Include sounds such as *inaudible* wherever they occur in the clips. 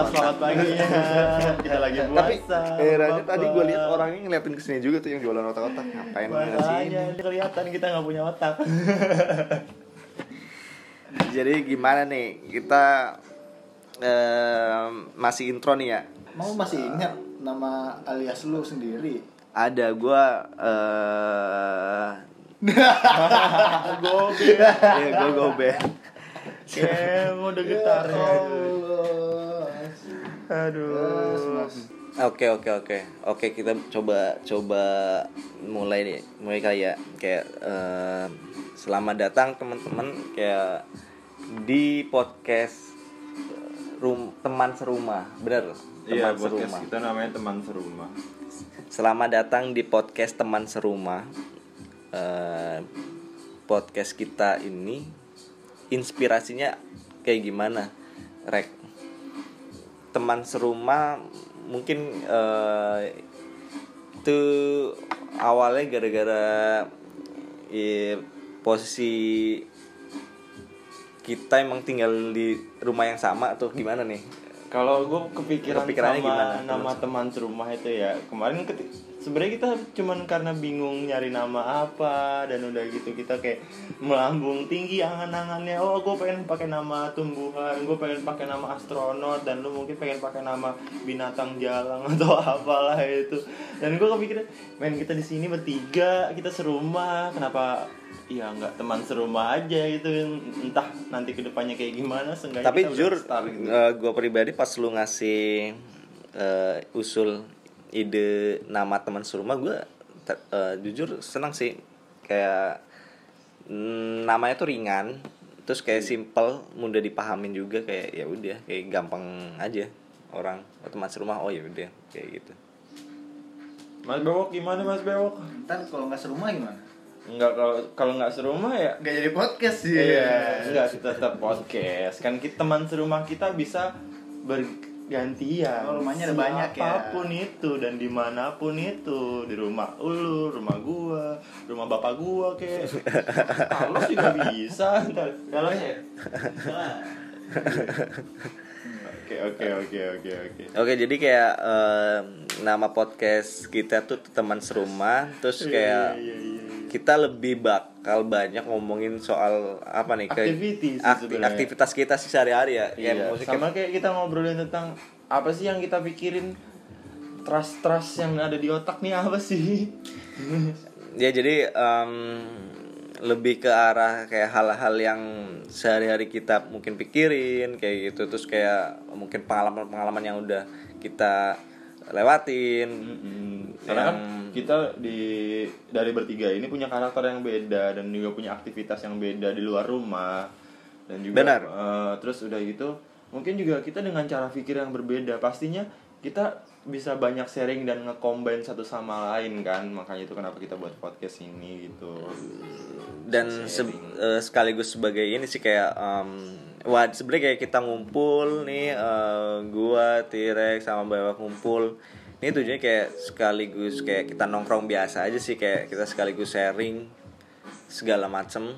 Mantap selamat paginya. *laughs* Kita lagi puasa. Tapi herannya tadi gue lihat orangnya ngeliatin ke sini juga tuh yang jualan otak-otak ngapain. Makanya kelihatan kita nggak punya otak. *laughs* Jadi gimana nih kita em, masih intro nih ya. Mau masih ingat nama alias lu sendiri? Ada gue eh *laughs* Gobe. ya gue gobe. Kayak mau udah getar. Ya Allah. Aduh. Oke oke oke. Oke kita coba coba mulai nih mulai kali ya. Kayak eh, selamat datang teman-teman. Kayak di podcast rum teman serumah. Bener Iya, teman podcast serumah. kita namanya teman serumah. selamat datang di podcast teman serumah. Eh, podcast kita ini inspirasinya kayak gimana? Rek teman serumah mungkin eh, itu awalnya gara-gara eh, posisi kita emang tinggal di rumah yang sama atau gimana nih Kalau gue kepikiran Kepikirannya sama gimana? nama teman serumah itu ya kemarin keti- sebenarnya kita cuman karena bingung nyari nama apa dan udah gitu kita kayak melambung tinggi angan-angannya. Oh gue pengen pakai nama tumbuhan gue pengen pakai nama astronot dan lu mungkin pengen pakai nama binatang jalang *laughs* atau apalah itu. Dan gue kepikiran main kita di sini bertiga kita serumah. Kenapa Iya nggak teman serumah aja gitu? Entah nanti ke depannya kayak gimana tapi jujur gitu. gue pribadi pas lu ngasih eh, usul ide nama teman serumah gue jujur senang sih kayak mm, namanya tuh ringan terus kayak simple mudah dipahamin juga kayak ya udah kayak gampang aja orang oh, teman serumah oh ya udah kayak gitu Mas Bewok gimana Mas Bewok? Ntar kalau nggak serumah gimana? Enggak kalau kalau nggak serumah ya Nggak jadi podcast sih. Iya, enggak kita tetap podcast. Kan kita teman serumah kita bisa bergantian. Oh, rumahnya ada banyak ya. Apa pun itu dan di mana pun itu di rumah ulu, rumah gua, rumah bapak gua kayak. *laughs* Kalau sih nggak bisa. Kalau ya. Oke oke oke oke oke. Oke jadi kayak eh, nama podcast kita tuh teman serumah terus kayak Iya, iya, iya. Kita lebih bakal banyak ngomongin soal apa nih kayak Activity sih akti- sebenarnya. aktivitas kita sih sehari-hari ya Iya, Kayak sama kayak kita ngobrolin tentang apa sih yang kita pikirin trust-trust yang ada di otak nih apa sih? ya jadi em, lebih ke arah kayak hal-hal yang sehari-hari kita mungkin pikirin kayak gitu terus kayak mungkin pengalaman-pengalaman yang udah kita lewatin. Karena kan Yang- kita di dari bertiga ini punya karakter yang beda dan juga punya aktivitas yang beda di luar rumah. Dan juga Benar. eh, terus udah gitu mungkin juga kita dengan cara pikir yang berbeda pastinya kita bisa banyak sharing dan nge-combine satu sama lain kan. Makanya itu kenapa kita buat podcast ini gitu. Dan se- eh, sekaligus sebagai ini sih kayak em, wah sebenarnya kayak kita ngumpul nih eh, gua T-Rex sama Bawa ngumpul ini tujuannya kayak sekaligus kayak kita nongkrong biasa aja sih kayak kita sekaligus sharing segala macem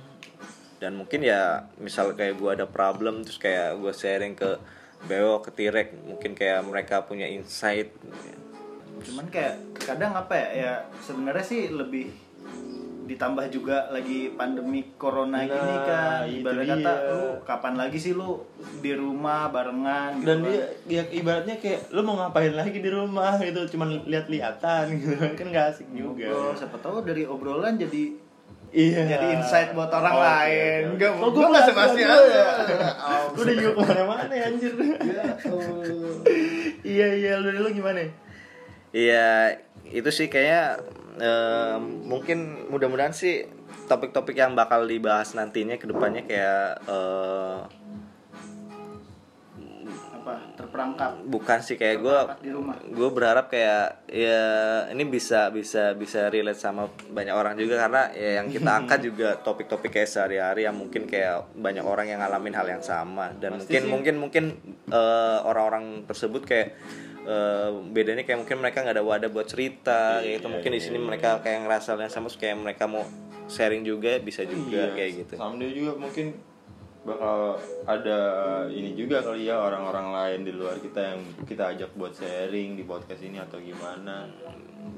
dan mungkin ya misal kayak gua ada problem terus kayak gua sharing ke Bewo ke T-Rex mungkin kayak mereka punya insight Cuman kayak kadang apa ya? Ya sebenarnya sih lebih ditambah juga lagi pandemi corona Nah, gini kan. Ibarat dia. kata lu kapan lagi sih lu di rumah barengan? Gitu dan kan. dia ya ibaratnya kayak lu mau ngapain lagi di rumah? gitu. Cuman lihat-lihatan gitu. *laughs* Kan nggak asik juga. Ngobrol, siapa tahu dari obrolan jadi iya. jadi insight buat orang Oke, lain. Enggak, Oh, gua enggak sebasi gua aja. gue udah juga ke mana-mana ya anjir. Ya *laughs* iya iya. Lu dulu gimana? Iya, itu sih kayaknya eh, mungkin mudah-mudahan sih topik-topik yang bakal dibahas nantinya ke depannya kayak eh, apa? Terperangkap. Bukan sih kayak gue gue berharap kayak ya ini bisa bisa bisa relate sama banyak orang juga karena ya yang kita *laughs* angkat juga topik-topik kayak sehari-hari yang mungkin kayak banyak orang yang ngalamin hal yang sama. Dan Pasti mungkin sih. mungkin mungkin eh, orang-orang tersebut kayak eh, bedanya kayak mungkin mereka nggak ada wadah buat cerita kayak gitu. Mungkin di sini mereka kayak ngerasa yang sama kayak mereka mau sharing juga bisa juga Iya, kayak gitu. someday juga mungkin bakal ada ini juga kali ya orang-orang lain di luar kita yang kita ajak buat sharing di podcast ini atau gimana.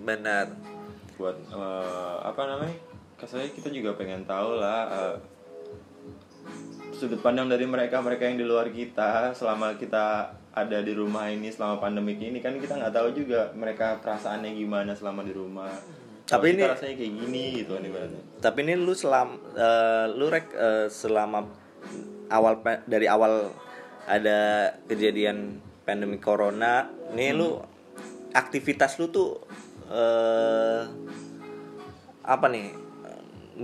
Benar. Buat eh, apa namanya? Kasarnya kita juga pengen tahu lah eh, sudut pandang dari mereka mereka yang di luar kita selama kita ada di rumah ini selama pandemik ini kan kita nggak tahu juga mereka perasaannya gimana selama di rumah. Tapi kita ini- rasanya kayak gini gitu kan ibaratnya. Tapi ini lu selam eh, lu rek eh, selama awal dari awal ada kejadian pandemi corona nih lu aktivitas lu tuh eh apa nih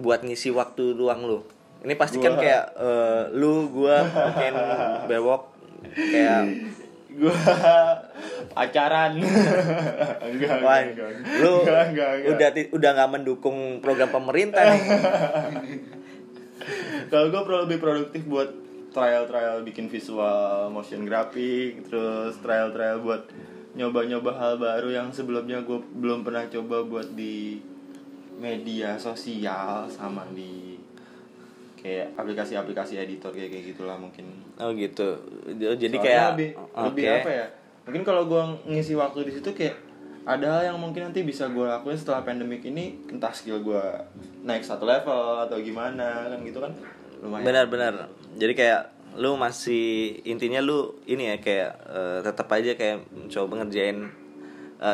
buat ngisi waktu luang lu? Ini pasti kan kayak eh, lu gua mungkin *laughs* bewok kayak gua pacaran *laughs* enggak Wah, enggak, enggak. lu Enggak, enggak, enggak. udah udah nggak mendukung program pemerintah nih *laughs* Kalau gue pro lebih produktif buat trial-trial bikin visual, motion graphic, terus trial-trial buat nyoba-nyoba hal baru yang sebelumnya gue belum pernah coba buat di media sosial sama di kayak aplikasi-aplikasi editor kayak kayak gitulah mungkin. oh gitu jadi Soalnya kayak lebih lebih oke. apa ya? Mungkin kalau gue ngisi waktu di situ kayak ada hal yang mungkin nanti bisa gue lakuin setelah pandemik ini entah skill gue naik satu level atau gimana kan gitu kan lumayan benar-benar jadi kayak lu masih intinya lu ini ya kayak eh, tetap aja kayak mencoba ngerjain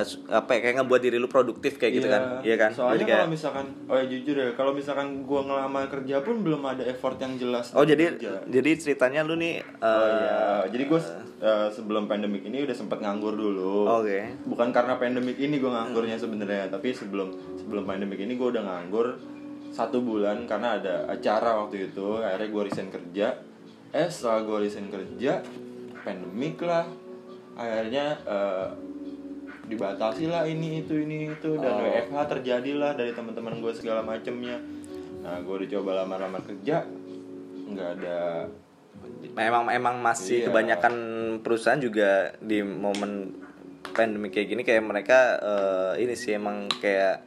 su- apa ya, kayak ngebuat diri lu produktif kayak gitu Iya. kan iya kan Soalnya jadi kayak kalau misalkan oh ya jujur ya, kalau misalkan gua ngelamar kerja pun belum ada effort yang jelas. oh jadi kerja. jadi ceritanya lu nih eh, Oh iya, jadi gue sebelum pandemik ini udah sempet nganggur dulu. Oke. Bukan karena pandemik ini gue nganggurnya sebenarnya, tapi sebelum sebelum pandemik ini gue udah nganggur satu bulan karena ada acara waktu itu. Akhirnya gue resign kerja. Eh setelah gue resign kerja, pandemik lah. Akhirnya eh, dibatasi lah ini itu ini itu dan Oh. WFH terjadilah dari teman-teman gue segala macemnya. Nah gue udah coba lamar-lamar kerja, nggak ada memang emang masih Iya. kebanyakan perusahaan juga di momen pandemi kayak gini kayak mereka eh, ini sih emang kayak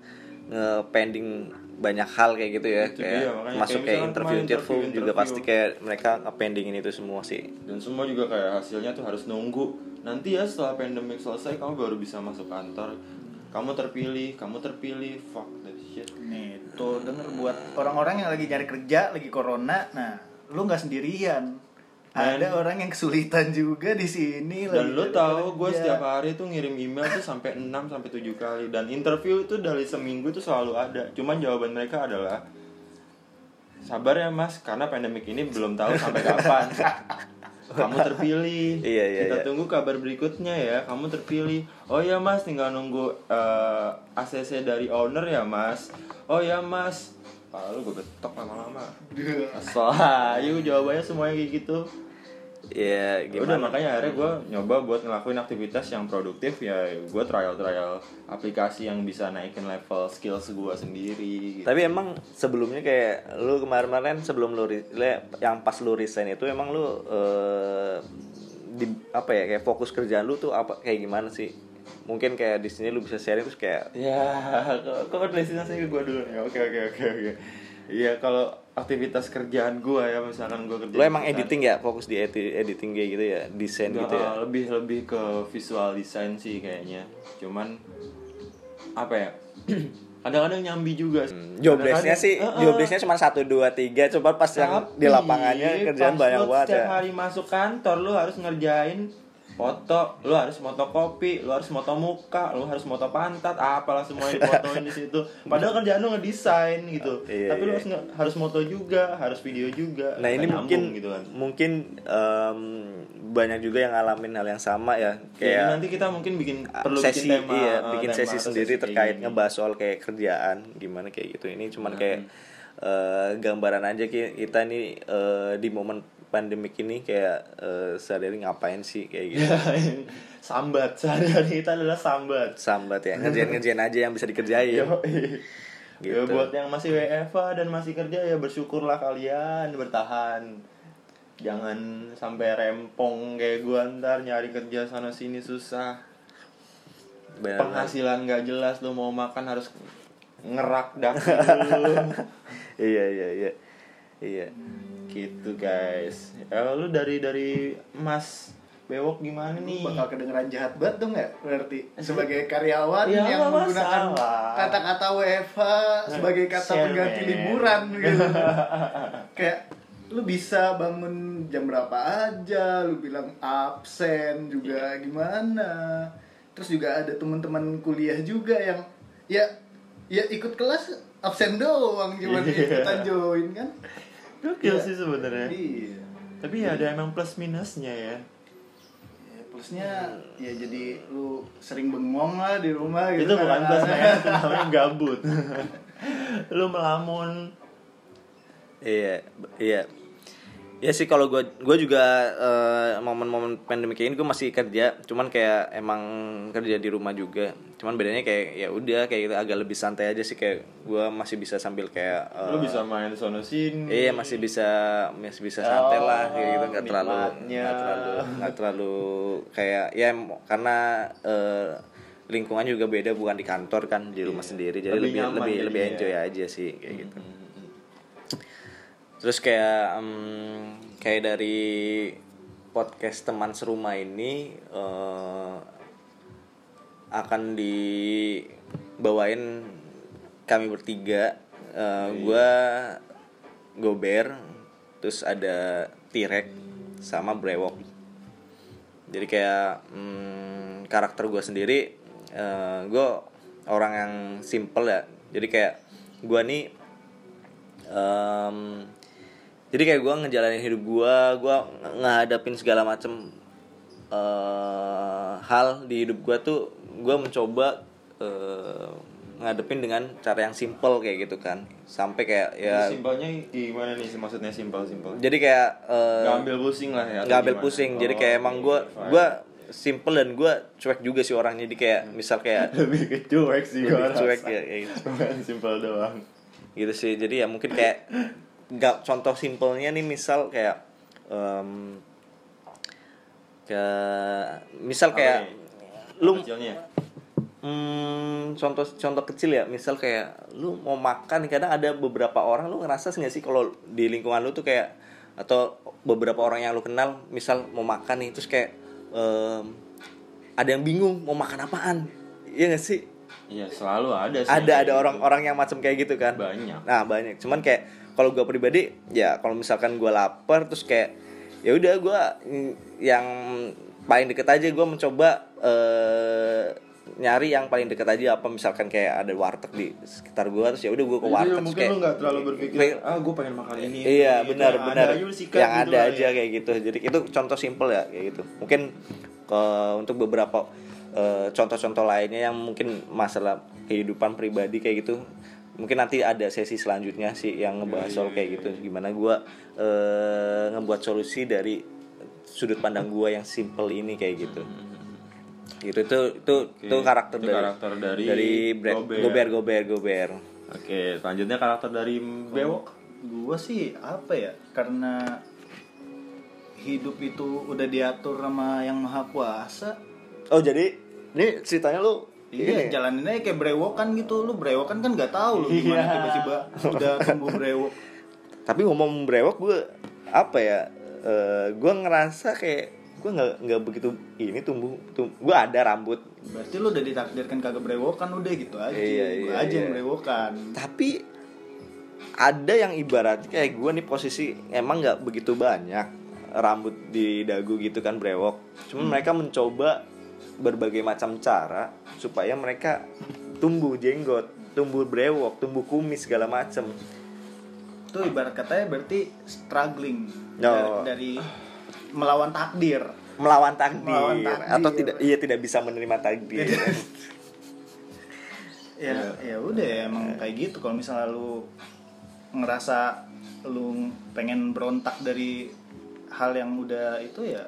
nge-pending banyak hal kayak gitu ya Itu kayak dia, makanya masuk kayak kayak interview kemarin interview juga pasti kayak mereka nge-pendingin itu semua sih. Dan semua juga kayak hasilnya tuh harus nunggu. Nanti ya setelah pandemic selesai kamu baru bisa masuk kantor. Kamu terpilih kamu terpilih. Fuck that shit. Nih, tuh denger buat orang-orang yang lagi nyari kerja, lagi corona. Nah, lu nggak sendirian. Ada orang yang kesulitan juga di sini dan nyari tahu gue setiap hari tuh ngirim email tuh sampai 6 sampai 7 kali. Dan interview itu dari seminggu tuh selalu ada. Cuman jawaban mereka adalah sabar ya mas karena pandemik ini belum tahu sampai kapan. *laughs* Kamu terpilih. Iya, iya, kita iya. tunggu kabar berikutnya ya. Kamu terpilih. Oh ya mas tinggal nunggu eh, ACC dari owner ya mas. Oh ya mas Lalu gue getok lama-lama. Asal ayo jawabannya semuanya kayak gitu. Ya Ya udah gimana? makanya akhirnya gue nyoba buat ngelakuin aktivitas yang produktif. Ya gue trial trial aplikasi yang bisa naikin level skills gue sendiri gitu. tapi emang sebelumnya kayak lu kemarin-kemarin sebelum lu yang pas lu resign itu emang lu eh, di apa ya kayak fokus kerjaan lu tuh apa kayak gimana sih mungkin kayak di sini lu bisa sharing terus kayak ya kok kok destinasi ke gue dulu ya? Oke oke oke oke. Iya kalau aktivitas kerjaan gue ya misalkan gue kerja lu emang perusahaan- editing ya? Fokus di edi- editing kayak gitu ya? Desain gitu ya? Lebih lebih ke visual design sih kayaknya. Cuman apa ya? *clears throat* Kadang-kadang nyambi juga. Sih. job desk-nya Kadang-kadang- sih job desk-nya cuma satu dua tiga coba pas yang Tapi, di lapangannya kerjaan banyak banget setiap ya hari masuk kantor lu harus ngerjain foto, lu harus moto kopi, lu harus moto muka, lu harus moto pantat, apalah semua yang difotoin di situ. *laughs* Padahal kerjaan lu ngedesain gitu. Iya, Tapi lu iya. harus nge- harus moto juga, harus video juga. nah ini Nggak mungkin nyambung gitu kan. mungkin em, banyak juga yang ngalamin hal yang sama ya Kayak kayak nanti kita mungkin bikin perlu sesi bikin tema, iya eh, bikin tema sesi sendiri kayak terkait ngebahas soal kayak kerjaan gimana kayak gitu ini cuman kayak eh, gambaran aja ki- kita nih eh, di momen pandemik ini kayak eh, sehari ngapain sih kayak gitu *laughs* sambat sehari-hari kita adalah sambat. sambat ya ngerjain ngerjain aja yang bisa dikerjain Yo, Gitu. Ya buat yang masih WFA dan masih kerja ya bersyukurlah kalian bertahan. Jangan sampai rempong kayak gua ntar nyari kerja sana sini susah. Benar. Penghasilan gak jelas lu mau makan harus ngerak daki dulu. *laughs* iya iya iya iya. Gitu guys. Ya lu dari dari Mas Bewok gimana nih? bakal kedengeran jahat banget dong ya berarti? *laughs* Sebagai karyawan Ya, yang menggunakan kata-kata WFH sebagai kata Share, pengganti man. liburan *laughs* gitu. Kayak lu bisa bangun jam berapa aja lu bilang absen juga gimana? Terus juga ada teman-teman kuliah juga yang ya ya ikut kelas absen doang cuma Iya. ikutan join kan Gokil Iya. sih sebenarnya iya tapi ya ada emang plus minusnya ya Ya, plusnya ya jadi lu sering bengong lah di rumah gitu itu bukan plus kan. minus *laughs* itu namanya gabut *laughs* lu melamun Iya, iya. Ya sih kalau gue gue juga eh, momen-momen pandemi kayak ini gue masih kerja, cuman kayak emang kerja di rumah juga. Cuman bedanya kayak ya udah kayak gitu agak lebih santai aja sih. Kayak gue masih bisa sambil kayak eh, lu bisa main sono sini. Iya masih bisa masih bisa santai Oh, lah kayak gitu. Nggak terlalu nikmatnya. nggak terlalu nggak terlalu kayak ya karena eh, lingkungan juga beda bukan di kantor kan di rumah sendiri. Jadi Lebih lebih lebih lebih enjoy aja sih kayak gitu terus kayak em, kayak dari podcast teman serumah ini eh, akan dibawain kami bertiga. Eh, gua gober terus ada tirek sama brewok. Jadi kayak mm, karakter gue sendiri gue orang yang simple ya. Jadi kayak gue nih em, jadi kayak gue ngejalanin hidup gue gue ngadapin segala macem eh, hal di hidup gue tuh gue mencoba eh, ngadepin dengan cara yang simple kayak gitu kan sampai kayak ya simpelnya gimana nih maksudnya simpel simpel jadi kayak eh, nggak ambil pusing lah ya nggak ambil gimana? pusing jadi Oh, kayak emang gue fine. gue simple dan gue cuek juga sih orangnya jadi kayak misal kayak *laughs* lebih ke cuek sih gua cuek rasa. ya kayak gitu. *laughs* simpel doang gitu sih jadi ya mungkin kayak *laughs* nggak contoh simpelnya nih misal kayak em, ke misal kayak nih? lu kecilnya Hmm, contoh contoh kecil ya, misal kayak lu mau makan, kadang ada beberapa orang lu ngerasa nggak sih kalau di lingkungan lu tuh kayak atau beberapa orang yang lu kenal, misal mau makan nih, terus kayak em, ada yang bingung mau makan apaan, iya gak sih? Iya selalu ada sih Ada ada gitu. orang-orang yang macam kayak gitu kan? Banyak. Nah banyak, cuman kayak kalau gua pribadi, ya kalau misalkan gua lapar, terus kayak ya udah mm, yang paling deket aja gua mencoba eh nyari yang paling deket aja apa misalkan kayak ada warteg di sekitar gua terus ya udah gua ke warteg terus mungkin kayak lu nggak terlalu berpikir kayak- ah gue pengen makan ini iya gitu. benar Yang benar yang gitu ada lah aja ya. kayak gitu jadi itu contoh simple ya kayak gitu mungkin ke untuk beberapa eh, contoh-contoh lainnya yang mungkin masalah kehidupan pribadi kayak gitu mungkin nanti ada sesi selanjutnya sih yang ngebahas Iya, soal kayak gitu gimana gua eh, ngebuat solusi dari sudut pandang gua yang simple ini kayak gitu gitu itu itu itu karakter itu dari karakter dari dari Brad- Gober. gober gober gober Oke, selanjutnya karakter dari Bewok. Gua sih apa ya? Karena hidup itu udah diatur sama yang maha kuasa. oh jadi ini ceritanya lu Iya, ini jalanin aja kayak brewokan gitu. Lu brewokan kan nggak tahu lu gimana Iya. tiba-tiba udah tumbuh brewok. tapi ngomong brewok gue apa ya gue ngerasa kayak gue nggak nggak begitu ini tumbuh tum gue ada rambut Berarti lu udah ditakdirkan kagak brewokan udah gitu aja. Iya, Gua iya, aja yang iya. brewokan. tapi ada yang ibarat kayak gue nih posisi emang nggak begitu banyak rambut di dagu gitu kan brewok cuma mereka mencoba berbagai macam cara supaya mereka tumbuh jenggot tumbuh brewok tumbuh kumis segala macam Itu ibarat katanya berarti struggling Oh. dari, dari melawan takdir. melawan takdir, Melawan takdir. atau tidak iya tidak bisa menerima takdir. *laughs* Ya ya udah ya, emang kayak gitu. Kalau misalnya lu ngerasa lu pengen berontak dari hal yang udah itu ya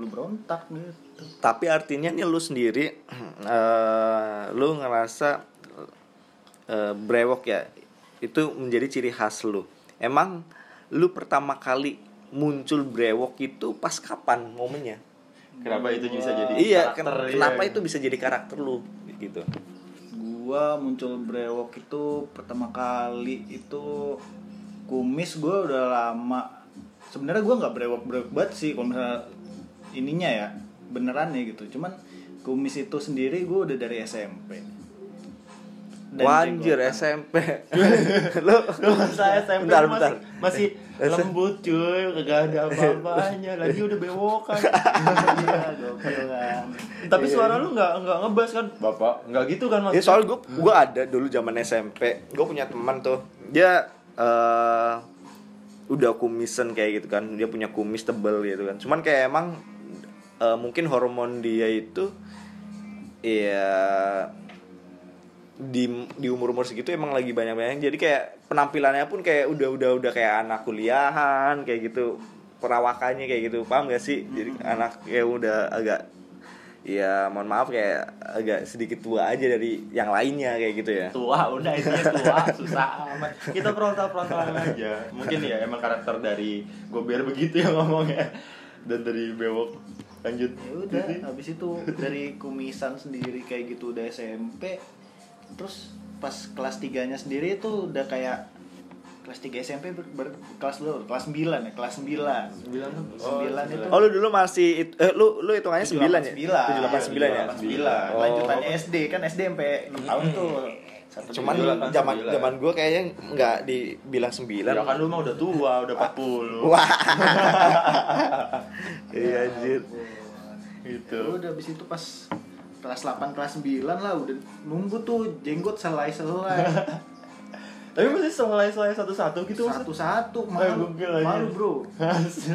lu berontak gitu. Tapi artinya nih lu sendiri *clears throat* eh, lu ngerasa eh, brewok ya itu menjadi ciri khas lu. Emang lu pertama kali muncul brewok itu pas kapan momennya? Kenapa itu bisa jadi iya karakter, iya. kenapa itu bisa jadi karakter lu gitu? Gua muncul brewok itu pertama kali itu kumis gue udah lama. Sebenarnya gue nggak brewok brewok banget sih kalau misalnya ininya ya beneran ya gitu cuman kumis itu sendiri gue udah dari SMP Dan Wanjir jenggotan. SMP. lu Lu masa SMP Bentar, bentar. masih, *laughs* masih lembut cuy, kagak ada apa-apanya, lagi udah bewokan. *laughs* iya gokil kan Tapi suara lu nggak nggak ngebas kan, Bapak? Nggak gitu kan Ya maksudnya? soal gue gue ada dulu zaman SMP. Gue punya teman tuh. Dia eh udah kumisan kayak gitu kan. Dia punya kumis tebel gitu kan. Cuman kayak emang eh, mungkin hormon dia itu ya di di umur umur segitu emang lagi banyak banyak jadi kayak penampilannya pun kayak udah udah udah kayak anak kuliahan kayak gitu. Perawakannya kayak gitu. Paham gak sih? Jadi anak ya udah agak ya mohon maaf kayak agak sedikit tua aja dari yang lainnya kayak gitu ya. Tua udah intinya tua *laughs* susah amat. Kita frontal frontalan aja. Mungkin ya emang karakter dari gober begitu ya ngomongnya. Dan dari bewok lanjut. Ya udah habis itu dari kumisan sendiri kayak gitu udah SMP terus pas kelas 3 nya sendiri itu udah kayak kelas 3 SMP ber, ber- kelas lu kelas 9 ya kelas 9 bilang 9 itu. oh lu dulu masih it- eh, lu lu hitungannya sembilan ya? 9 tujuh delapan sembilan ya? 9 Oh. lanjutannya SD kan SD sampai 6 tahun tuh Satu cuman zaman sembilan. zaman gue kayaknya nggak dibilang sembilan. Ya kan lu mah udah tua udah 40 wah. *laughs* Iya anjir. Gitu. Ya udah habis itu pas kelas 8 kelas 9 lah udah nunggu tuh jenggot selai-selai. *laughs* Tapi masih selai-selai satu-satu gitu satu-satu Eh, malu. malu bro.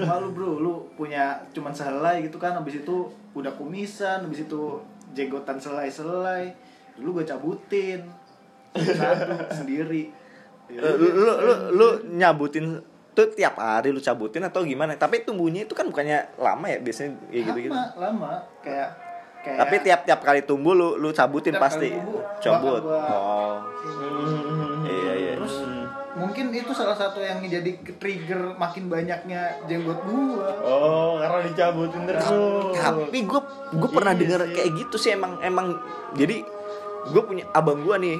Malu bro. Lu punya cuman selai gitu kan habis itu udah kumisan habis itu jenggotan selai-selai dulu gue cabutin satu sendiri. Ya lu, lu, lu, nyabutin tuh tiap hari lu cabutin atau gimana? Tapi tumbuhnya itu kan bukannya lama ya? Biasanya kayak gitu gitu lama. Lama kayak kayak tapi tiap tiap kali tumbuh lu lu cabutin Tiap pasti tumbuh, cabut gua- oh. Iya iya. Terus mungkin itu salah satu yang jadi trigger makin banyaknya jenggot gua. Oh karena dicabutin terus. tapi gue gue pernah Iya denger sih. kayak gitu sih emang emang. Jadi gue punya abang gue nih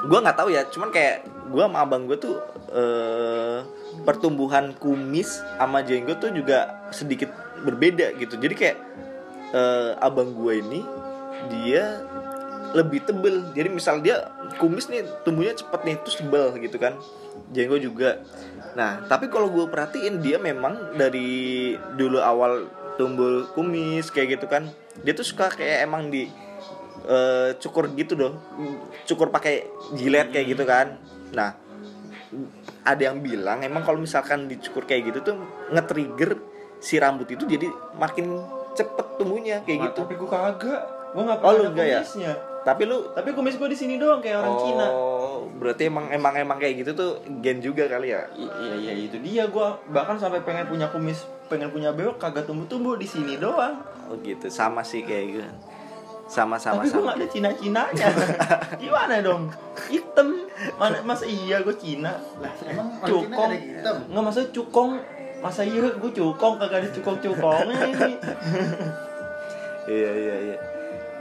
gue nggak tahu ya cuman kayak gue sama abang gue tuh eh, pertumbuhan kumis sama jenggot tuh juga sedikit berbeda gitu. Jadi kayak eh, abang gue ini dia lebih tebel. Jadi misal dia kumis nih tumbuhnya cepet nih terus tebel gitu kan. Jenggot juga. Nah tapi kalau gue perhatiin dia memang dari dulu awal tumbuh kumis kayak gitu kan dia tuh suka kayak emang di eh, cukur gitu doh cukur pakai jilet kayak gitu kan. Nah ada yang bilang emang kalau misalkan dicukur kayak gitu tuh nge-trigger si rambut itu jadi makin cepet tumbuhnya kayak Nah, gitu. tapi gua kagak. Gua nggak Oh, pernah lu enggak ya? tapi lu tapi kumis gua di sini doang kayak orang Cina. Oh, berarti emang emang emang kayak gitu tuh gen juga kali ya? I- iya iya itu dia. Gua bahkan sampai pengen punya kumis pengen punya bewok kagak tumbuh-tumbuh di sini doang. Oh gitu. Sama sih kayak gitu sama sama tapi sama. nggak ada Cina Cinanya *laughs* gimana dong? Hitam. Mana masa iya gua Cina? Lah emang cukong. nggak masa cukong. Masa iya gua cukong kagak ada cukong cukongnya ini. *laughs* Iya iya iya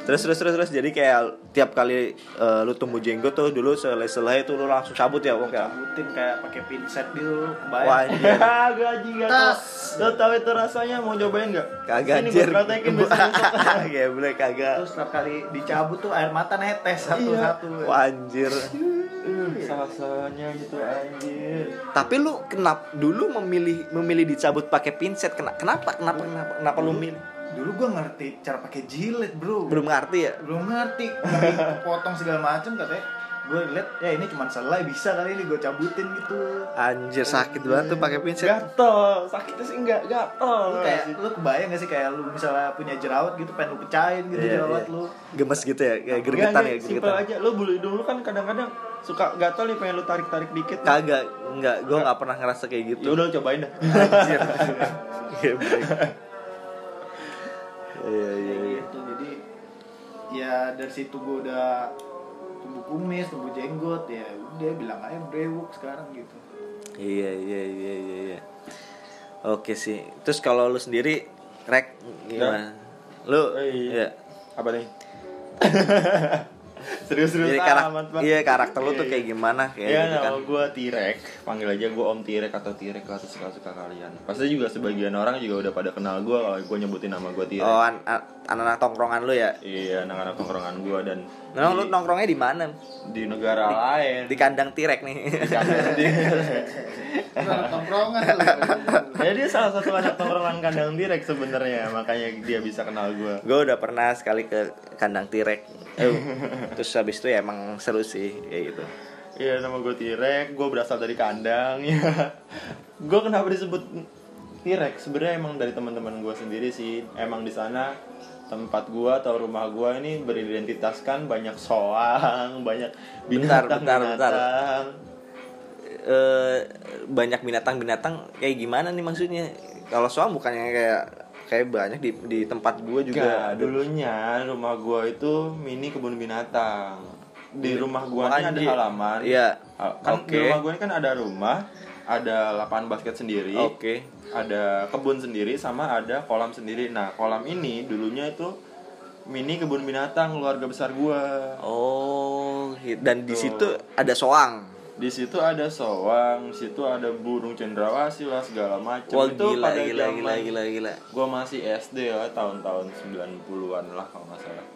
terus terus terus terus. Jadi kayak tiap kali eh, lu tumbuh jenggot tuh dulu selesai selesai tuh lu langsung cabut ya oke cabutin kayak pakai pinset gitu Wah, *laughs* gue aja gak tau. Tas. Lo tau itu rasanya mau cobain gak? kagak Ini anjir. gue praktekin kayak *laughs* boleh kagak. Terus setiap kali dicabut tuh air mata netes Iya. satu-satu. Wah, anjir. Rasanya gitu anjir. Tapi lu kenapa dulu memilih memilih dicabut pakai pinset Kena- kenapa? Kenapa kenapa kenapa lu milih dulu gua ngerti cara pakai jilet bro. Belum ngerti ya? Belum ngerti. Potong segala macem katanya gue liat ya ini cuma selai bisa kali ini gue cabutin gitu. Anjir sakit banget tuh pakai pinset Gatel, sakitnya sih enggak gatel. Lu kayak lu kebayang gak sih kayak lu misalnya punya jerawat gitu pengen lu pecahin gitu Iya, jerawat iya. lu? Gemes gitu ya kayak gergetan ya enggak, simpel gergetan aja. Lo bulu hidung lu kan kadang-kadang suka gatel nih pengen lu tarik-tarik dikit. Kagak enggak. Gue nggak pernah ngerasa kayak Ya gitu udah lu cobain dah. Anjir. *laughs* Geblek. Iya iya iya. gitu. Jadi ya dari situ gue udah tumbuh kumis tumbuh jenggot ya udah bilang aja brewok sekarang gitu. Iya iya iya iya iya. Oke sih. Terus kalau lu sendiri rek gimana? Lu Oh, iya. iya Apa nih? *laughs* *laughs* serius-serius Jadi karak amat, Bang. iya karakter lu tuh Iya, kayak iya. gimana kayak Ya gitu kan. nama gue Tirek, panggil aja gue Om Tirek atau Tirek atau suka-suka kalian. Pasti juga sebagian orang juga udah pada kenal gue kalau gue nyebutin nama gue Tirek. Oh, an- an- anak-anak tongkrongan lu ya. Iya, anak-anak tongkrongan gue dan Memang lu di, nongkrongnya di mana? di negara lain. Di kandang tirek nih. Anak tongkrongan lu. *laughs* *laughs* ya dia salah satu anak tongkrongan kandang Tirek sebenarnya, makanya dia bisa kenal gue. gue udah pernah sekali ke kandang tirek. Eh, *laughs* terus habis itu ya emang seru sih kayak gitu. Iya nama gue Tirek, gue berasal dari kandang ya. *laughs* gue kenapa disebut Tirek? Sebenarnya emang dari teman-teman gue sendiri sih. Emang di sana tempat gue atau rumah gue ini beridentitaskan banyak soang, banyak Bentar, bentar, bentar. Eh, banyak binatang-binatang kayak gimana nih maksudnya? Kalau soal bukannya kayak kayak banyak di di tempat gue juga. Enggak, dulunya rumah gue itu mini kebun binatang. Di rumah gue ini ada halaman. Iya. Kan di Oke. rumah gue ini kan ada rumah, ada lapangan basket sendiri. Oke. ada kebun sendiri sama ada kolam sendiri. Nah, kolam ini dulunya itu mini kebun binatang keluarga besar gua. Oh, dan di situ ada soang. Di situ ada soang, di situ ada burung cendrawasih lah segala macam. Wah, itu gila, pada gila, zaman gila, gila, gila. gua masih SD ya, tahun-tahun 90-an lah kalau nggak salah.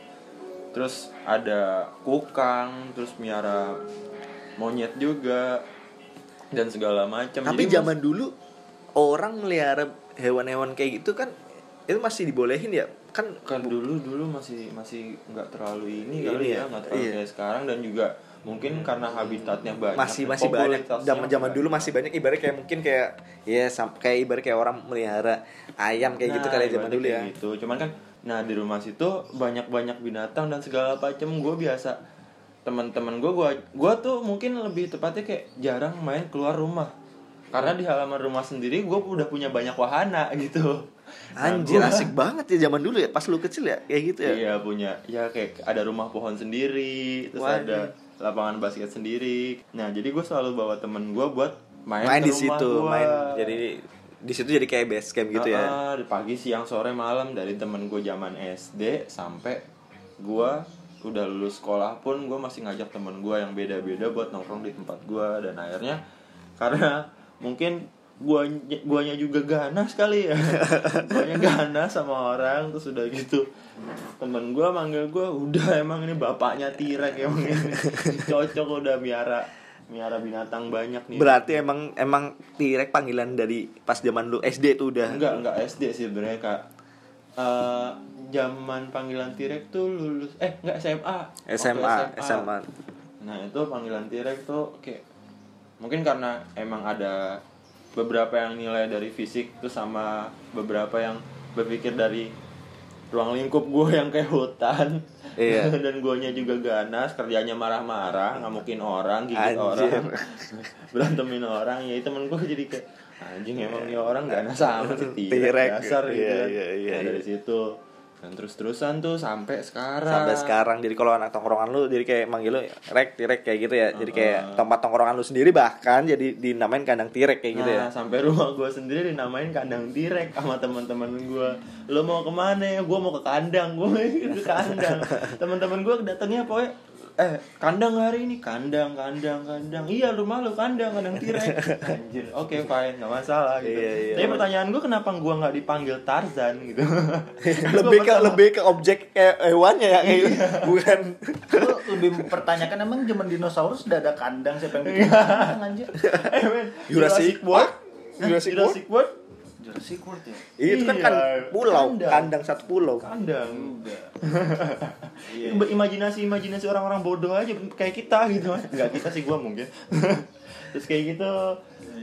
Terus ada kukang, terus miara monyet juga dan segala macam. Tapi Jadi zaman dulu orang melihara hewan-hewan kayak gitu kan itu masih dibolehin ya? Kan kan dulu dulu masih masih nggak terlalu ini Ini kali ya, ya nggak terlalu iya. kayak sekarang dan juga mungkin karena habitatnya banyak masih masih banyak. zaman zaman dulu masih banyak ibarat kayak mungkin kayak ya kayak ibarat kayak orang melihara ayam kayak gitu Nah, kali zaman ibaratnya dulu ya. gitu. Cuman kan nah di rumah situ banyak banyak binatang dan segala macam gue biasa teman-teman gue gua gua tuh mungkin lebih tepatnya kayak jarang main keluar rumah. Karena di halaman rumah sendiri gue udah punya banyak wahana *laughs* gitu. Nah, anjir gua- asik banget ya zaman dulu ya pas lu kecil ya kayak gitu ya? Iya punya ya kayak ada rumah pohon sendiri terus Waduh. ada lapangan basket sendiri. Nah jadi gue selalu bawa temen gue buat main, main di situ gua. main jadi di situ jadi kayak base camp gitu ya Ah, di pagi siang sore malam dari temen gue zaman SD sampai gue udah lulus sekolah pun gue masih ngajak temen gue yang beda-beda buat nongkrong di tempat gue dan akhirnya karena mungkin gua guanya juga ganas kali ya. *laughs* Guanya ganas sama orang terus udah gitu. Temen gua manggil gua udah emang ini bapaknya tirek emang ini cocok udah miara miara binatang banyak nih. Berarti emang emang tirek panggilan dari pas zaman lu SD tuh udah? Enggak enggak SD sih sebenarnya kak. Eh, zaman panggilan tirek tuh lulus eh enggak SMA Waktu SMA SMA nah itu panggilan tirek tuh kayak mungkin karena emang ada beberapa yang nilai dari fisik tuh sama beberapa yang berpikir dari ruang lingkup gue yang kayak hutan Iya. *laughs* dan guanya juga ganas kerjanya marah-marah ngamukin orang gigit Anjir. orang *laughs* berantemin orang ya temen gue jadi kayak anjing emang nih orang ganas sama sih Tirek. dasar gitu Iya, kan. iya, iya, Nah, dari iya. situ dan terus-terusan tuh sampai sekarang sampai sekarang jadi kalau anak tongkrongan lu jadi kayak manggil lu rek tirek kayak gitu ya jadi kayak tempat tongkrongan lu sendiri bahkan jadi dinamain kandang tirek kayak gitu ya Nah, sampai rumah gue sendiri dinamain kandang direk sama teman-teman gue. Lo mau ke mana ya? Gue mau ke kandang. Gue ke kandang. *laughs* Teman-teman gue datangnya pokoknya eh kandang hari ini kandang kandang kandang. Iya rumah lo kandang kandang tirek *laughs* anjir oke fine nggak masalah gitu. Iya, iya. tapi pertanyaan gue kenapa gue nggak dipanggil Tarzan gitu? *laughs* Lebih ke lebih ke objek kayak hewannya ya kayak gitu. *laughs* bukan. Lu lebih mempertanyakan emang zaman dinosaurus udah ada kandang siapa yang bikin kandang anjir? eh men Jurassic World? Jurassic Jurassic World Jurassic World ya. itu kan Iya, kan pulau kandang. kandang satu pulau. Kandang. Udah. *laughs* imajinasi imajinasi orang-orang bodoh aja kayak kita gitu. *laughs* Nggak kita sih gua mungkin. *laughs* Terus kayak gitu.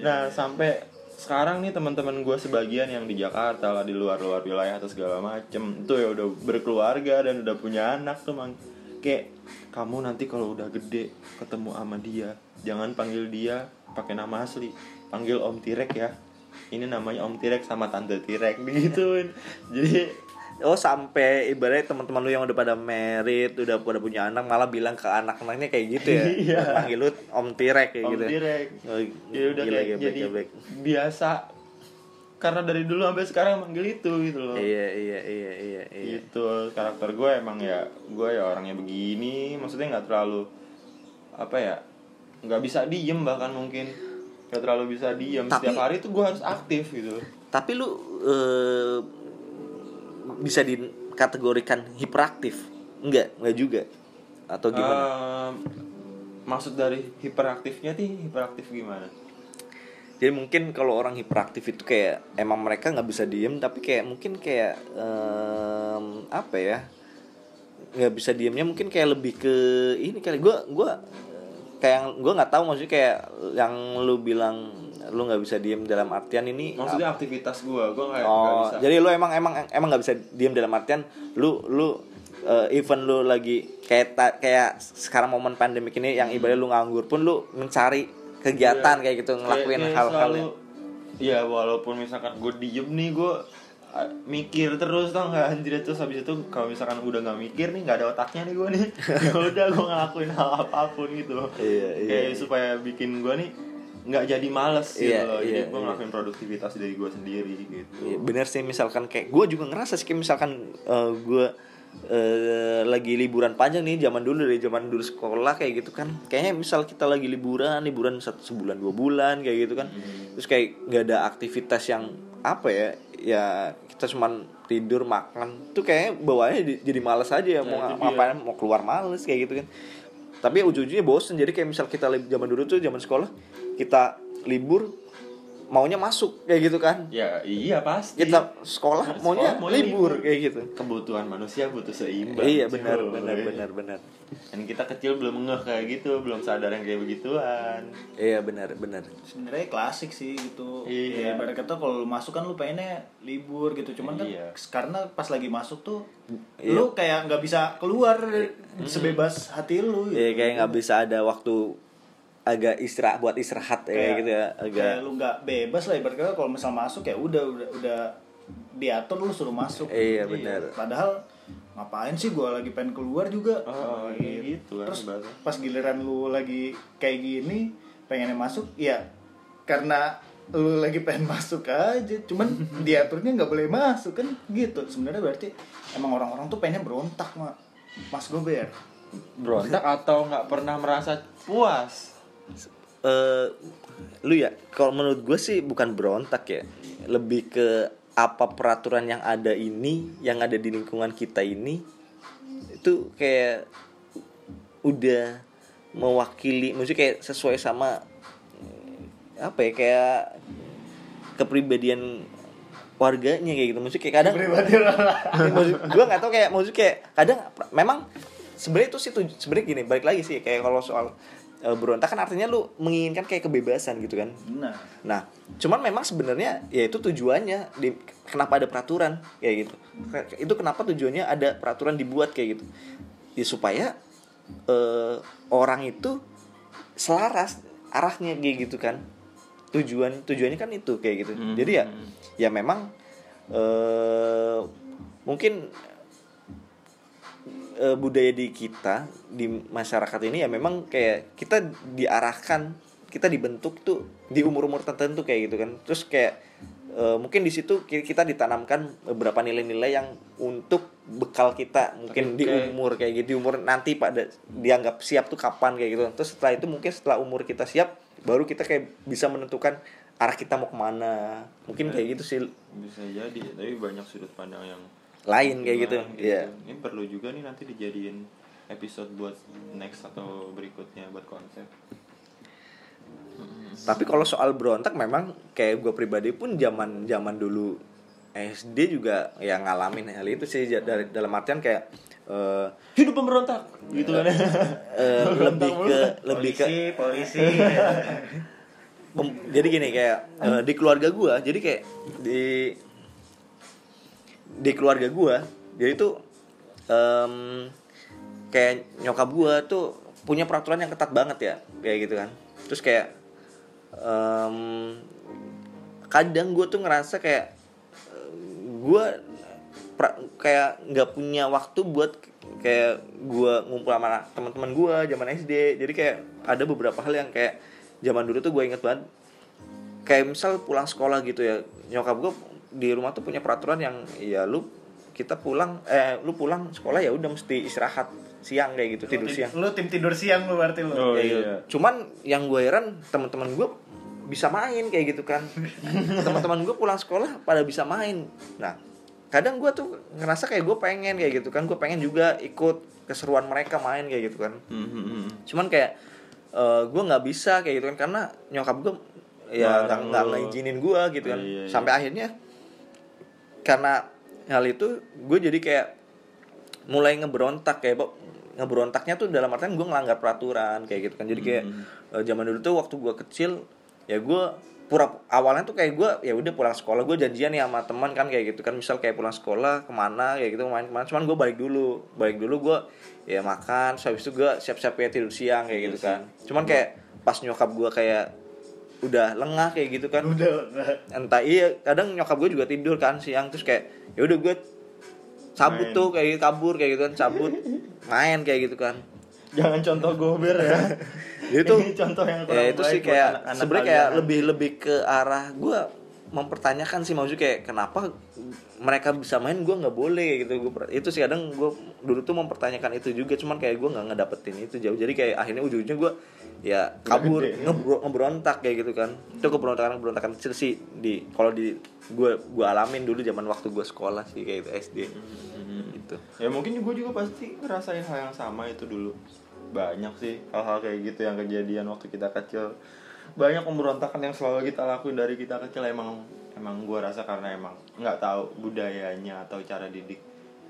Nah sampai sekarang nih teman-teman gue sebagian yang di Jakarta lah di luar-luar wilayah atau segala macem itu ya udah berkeluarga dan udah punya anak tuh mang. Kayak kamu nanti kalau udah gede ketemu sama dia jangan panggil dia pakai nama asli panggil Om Tirek ya ini namanya Om Tirek sama Tante Tirek digituin *laughs* jadi oh sampai ibaratnya teman-teman lu yang udah pada merit udah pada punya anak malah bilang ke anak-anaknya kayak gitu ya. *laughs* Iya. panggil lu om tirek kayak Om gitu ya. Tirek Oh, ya udah gila, kayak geblek, jadi geblek. biasa. Karena dari dulu sampai sekarang manggil itu gitu loh. Iya iya iya iya iya. Gitu karakter gue emang ya gue ya orangnya begini. Maksudnya nggak terlalu apa ya nggak bisa diem bahkan mungkin nggak terlalu bisa diem. Tapi- setiap hari tuh gue harus aktif gitu. Tapi lu eh, bisa dikategorikan hiperaktif? Enggak enggak juga? Atau gimana? Maksud dari hiperaktifnya sih hiperaktif gimana? Jadi mungkin kalau orang hiperaktif itu kayak emang mereka nggak bisa diem tapi kayak mungkin kayak em, apa ya? Nggak bisa diemnya mungkin kayak lebih ke ini kali. Gue gua kayak gue nggak tahu maksudnya kayak yang lu bilang lu nggak bisa diem dalam artian ini maksudnya aktivitas gue gue kayak nggak Oh, bisa jadi lu emang emang emang nggak bisa diem dalam artian lu lu eh, even lu lagi kayak ta- kayak sekarang momen pandemik ini yang ibadah lu nganggur pun lu mencari kegiatan Iya. kayak gitu ngelakuin hal-hal selalu- yang ya walaupun misalkan gue diem nih gue mikir terus tau nggak? Anjir terus habis itu kalau misalkan udah nggak mikir nih nggak ada otaknya nih gue nih. *laughs* Ya udah gue ngelakuin hal apa pun gitu. Iya, iya, kayak iya. supaya bikin gue nih nggak jadi males gitu Iya, loh. Jadi iya, gue iya. ngelakuin produktivitas dari gue sendiri gitu. Iya, bener sih misalkan kayak gue juga ngerasa sih kayak misalkan eh, gue eh, lagi liburan panjang nih zaman dulu dari zaman dulu sekolah kayak gitu kan. Kayaknya misal kita lagi liburan liburan satu sebulan dua bulan kayak gitu kan. Terus kayak nggak ada aktivitas yang apa ya ya kita cuman tidur makan tuh kayaknya bawaannya di- jadi males aja ya mau itu dia. ngapain mau keluar males kayak gitu kan tapi ujung-ujungnya bosen jadi kayak misal kita zaman dulu tuh zaman sekolah kita libur maunya masuk kayak gitu kan ya iya pasti kita sekolah Sekolah maunya maunya libur libur. kayak gitu kebutuhan manusia butuh seimbang iya cuy. benar benar benar benar dan kita kecil belum ngeh kayak gitu belum sadar yang kayak begituan iya benar benar sebenarnya klasik sih gitu Iya. ya, ibarat kata kalau lu masuk kan lu pengennya libur gitu cuman kan Iya. karena pas lagi masuk tuh Iya. lu kayak nggak bisa keluar sebebas hati lu gitu. Iya kayak nggak bisa ada waktu agak istirahat buat istirahat ya, kayak gitu ya agak kayak lu nggak bebas lah ibarat kata kalau misal masuk ya udah udah udah diatur lu suruh masuk. Iya, benar. padahal ngapain sih gua lagi pengen keluar juga? Oh, iya gitu kan terus pas giliran lu lagi kayak gini pengennya masuk ya karena lu lagi pengen masuk aja cuman *laughs* diaturnya nggak boleh masuk kan gitu. Sebenarnya berarti emang orang-orang tuh pengennya berontak mak. Mas gober berontak atau nggak pernah merasa puas eh lu ya kalau menurut gue sih bukan berontak ya. Lebih ke apa peraturan yang ada ini yang ada di lingkungan kita ini itu kayak udah mewakili maksudnya kayak sesuai sama eh, apa ya kayak kepribadian warganya kayak gitu. Maksudnya kayak kadang maksud gue nggak tahu kayak maksud kayak kadang memang sebenarnya itu sih sebenarnya gini balik lagi sih kayak kalau soal eh, berontak kan artinya lu menginginkan kayak kebebasan gitu kan? Nah nah cuman memang sebenarnya ya itu tujuannya di kenapa ada peraturan kayak gitu. Itu kenapa tujuannya ada peraturan dibuat kayak gitu. Ya supaya eh, orang itu selaras arahnya kayak gitu kan. Tujuan tujuannya kan itu kayak gitu. Hmm. jadi ya ya memang eh mungkin eh, budaya di kita di masyarakat ini ya memang kayak kita diarahkan kita dibentuk tuh di umur umur tertentu kayak gitu kan. Terus kayak eh, mungkin di situ ki- kita ditanamkan beberapa nilai-nilai yang untuk bekal kita. Mungkin Tapi di kayak- umur kayak gitu di umur nanti pada dianggap siap tuh kapan kayak gitu. Terus setelah itu mungkin setelah umur kita siap baru kita kayak bisa menentukan arah kita mau ke mana. Mungkin kayak gitu sih. Bisa jadi tapi banyak sudut pandang yang lain kayak gitu. lain ya ini perlu juga nih nanti dijadiin episode buat next atau berikutnya buat konsep. Tapi kalau soal berontak memang kayak gue pribadi pun zaman zaman dulu SD juga ya ngalamin hal itu sih. Dari dalam artian kayak eh, hidup pemberontak gitu kan. eh, *laughs* lebih ke lebih ke polisi Mem- jadi gini kayak eh, di keluarga gua jadi kayak di di keluarga gua jadi tuh em, kayak nyokap gua tuh punya peraturan yang ketat banget ya kayak gitu kan. Terus kayak em, kadang gua tuh ngerasa kayak gua pra- kayak nggak punya waktu buat kayak gua ngumpul sama teman-teman gua zaman SD jadi kayak ada beberapa hal yang kayak zaman dulu tuh gue inget banget. Kayak misal pulang sekolah gitu ya nyokap gue di rumah tuh punya peraturan yang ya lu kita pulang eh lu pulang sekolah ya udah mesti istirahat siang kayak gitu tidur siang Lu tim tidur siang lu berarti lu. Oh, Ya, gitu. iya. Cuman yang gue heran teman-teman gue bisa main kayak gitu kan. *laughs* teman-teman gue pulang sekolah pada bisa main. Nah, kadang gue tuh ngerasa kayak gue pengen kayak gitu kan. Gue pengen juga ikut keseruan mereka main kayak gitu kan. Mhm. Cuman kayak eh, gue nggak bisa kayak gitu kan karena nyokap gue ya nggak nggak lu. ngizinin gue gitu kan. Oh, iya, iya. Sampai akhirnya karena hal itu gue jadi kayak mulai ngeberontak kayak ngeberontaknya tuh dalam artian gue ngelanggar peraturan kayak gitu kan. Jadi kayak eh, zaman dulu tuh waktu gue kecil ya gue pura awalnya tuh kayak gue ya udah pulang sekolah gue janjian nih sama teman kan kayak gitu kan. Misal kayak pulang sekolah ke mana kayak gitu main ke mana. Cuman gue balik dulu balik dulu gue ya makan terus habis itu gue siap-siap ya tidur siang kayak gitu kan. Cuman kayak pas nyokap gue kayak udah lengah kayak gitu kan Udah. entah iya kadang nyokap gue juga tidur kan siang terus kayak ya udah gue cabut Main. tuh kayak gitu, kabur kayak gitu kan cabut main kayak gitu kan Jangan contoh gober ya. *laughs* itu Ini contoh yang kurang ya itu sih kayak sebenarnya kayak lebih lebih ke arah gue mempertanyakan sih maksudnya kayak kenapa mereka bisa main gue nggak boleh gitu gue itu sih kadang gue dulu tuh mempertanyakan itu juga cuman kayak gue nggak ngedapetin itu jauh jadi kayak akhirnya ujung-ujungnya gue ya kabur ngebro- ngeberontak kayak gitu kan. Itu keberontakan keberontakan kecil sih di kalau di gue gue alamin dulu zaman waktu gue sekolah sih kayak gitu SD gitu. Ya mungkin gue juga pasti ngerasain hal yang sama itu dulu. Banyak sih hal-hal kayak gitu yang kejadian waktu kita kecil. Banyak pemberontakan yang selalu kita lakuin dari kita kecil emang emang gue rasa karena emang nggak tahu budayanya atau cara didik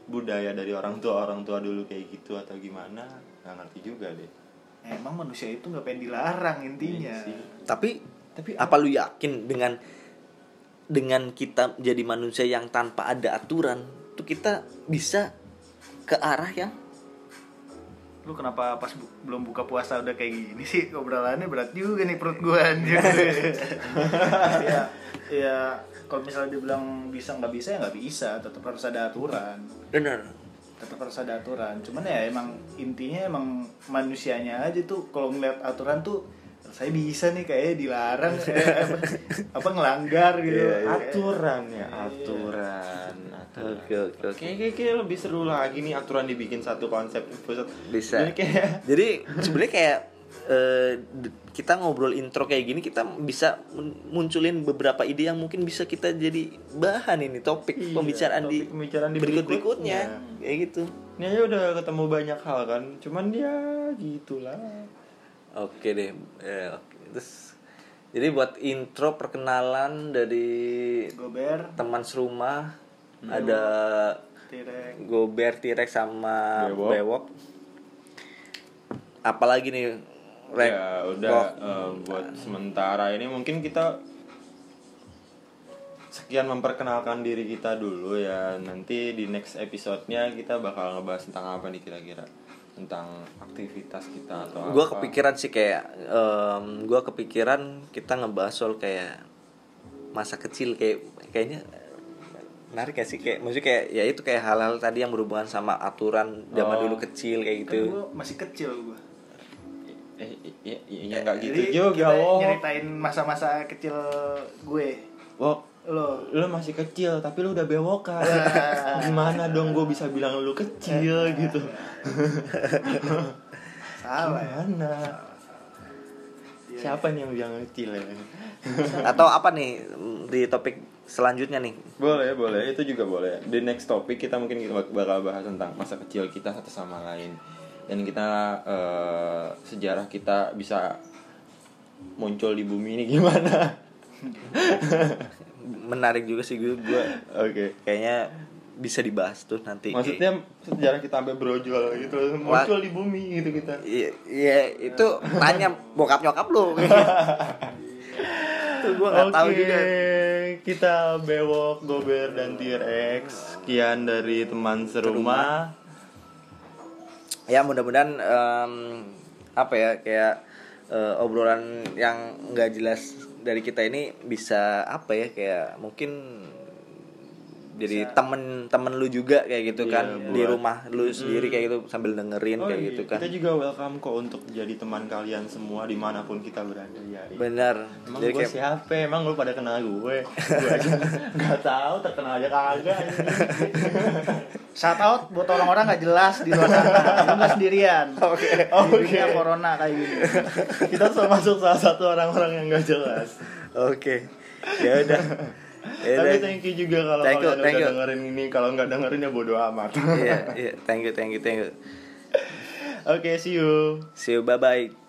budaya dari orang tua orang tua dulu kayak gitu atau gimana nggak ngerti juga deh Emang manusia itu nggak pengen dilarang intinya. Iya tapi tapi apa lu yakin dengan dengan kita jadi manusia yang tanpa ada aturan tuh kita bisa ke arah yang Lu kenapa pas bu- belum buka puasa udah kayak gini sih? Obrolannya berat juga nih perut gua anjir. *laughs* ya, ya kalau misalnya dibilang bisa nggak bisa ya nggak bisa, tetap harus ada aturan. benar Tetap harus ada aturan. Cuman ya emang intinya emang manusianya aja tuh kalau ngeliat aturan tuh saya bisa nih kayaknya dilarang *laughs* eh, apa, apa ngelanggar gitu. Iya, iya. aturan ya aturan aturan Oke, oke, oke. Kayak, kayak, kayak lebih seru lagi nih aturan dibikin satu konsep bisa Jadi kayak jadi sebenarnya kayak eh, kita ngobrol intro kayak gini kita bisa mun- munculin beberapa ide yang mungkin bisa kita jadi bahan ini topik Iya, pembicaraan di topik pembicaraan di berikut berikutnya. berikutnya kayak gitu Ini aja udah ketemu banyak hal kan Cuman ya gitulah Oke deh. Eh, oke. Terus jadi buat intro perkenalan dari Gober, teman serumah ada Tirek, Gober T-Rex sama Bewok. Bewok. Apalagi nih Rek? Ya udah eh, buat sementara ini mungkin kita Sekian memperkenalkan diri kita dulu ya Nanti di next episode-nya kita bakal ngebahas tentang apa nih kira-kira Tentang aktivitas kita atau Gue apa kepikiran sih kayak em, gua kepikiran kita ngebahas soal kayak masa kecil kayak kayaknya menarik gak sih kayak maksudnya kayak ya itu kayak hal-hal tadi yang berhubungan sama aturan zaman Oh. dulu kecil kayak kan gitu. gua masih kecil gua. Eh, iya, iya, nggak gitu Jadi juga, kita Wok. nyeritain masa-masa kecil gue. Wok, Lo. lu masih kecil tapi lu udah bewokan *laughs* gimana dong gue bisa bilang lu kecil gitu *laughs* Salah ya. gimana siapa nih yang bilang kecil ya *laughs* Atau apa nih di topik selanjutnya nih? boleh boleh itu juga boleh di next topik kita mungkin bak- bakal bahas tentang masa kecil kita satu sama lain dan kita eh, sejarah kita bisa muncul di bumi ini gimana? Menarik juga sih gue gue oke. kayaknya bisa dibahas tuh nanti. Maksudnya sejarah kita sampai brojol gitu muncul di bumi gitu kita. iya iya, itu tanya bokap nyokap lu. *laughs* Itu gue nggak tahu juga. kita bewok, gober dan T-Rex. Sekian dari teman serumah. Ya mudah-mudahan em, apa ya kayak eh, obrolan yang nggak jelas dari kita ini bisa apa ya kayak mungkin jadi temen-temen lu juga kayak gitu Iya, kan di buat- rumah lu sendiri kayak gitu sambil dengerin Oh, kayak iya. gitu kan Kita juga welcome kok untuk jadi teman kalian semua di mana pun kita berada ya. bener Emang jadi gue kayak siapa? Emang lu pada kenal gue? Gue aja *laughs* nggak tahu, terkenal aja kagak. *laughs* Shout out buat orang-orang nggak jelas di luar sana. Lu nggak sendirian. Oke. Oke. Dunia corona kayak gini. kita termasuk salah satu orang-orang yang nggak jelas. oke ya udah ya Tapi thank you juga kalau Thank you, kalian thank udah you. dengerin ini. Kalau nggak dengerin ya bodo amat. iya iya *laughs* thank you thank you thank you Oke, see you. see you bye bye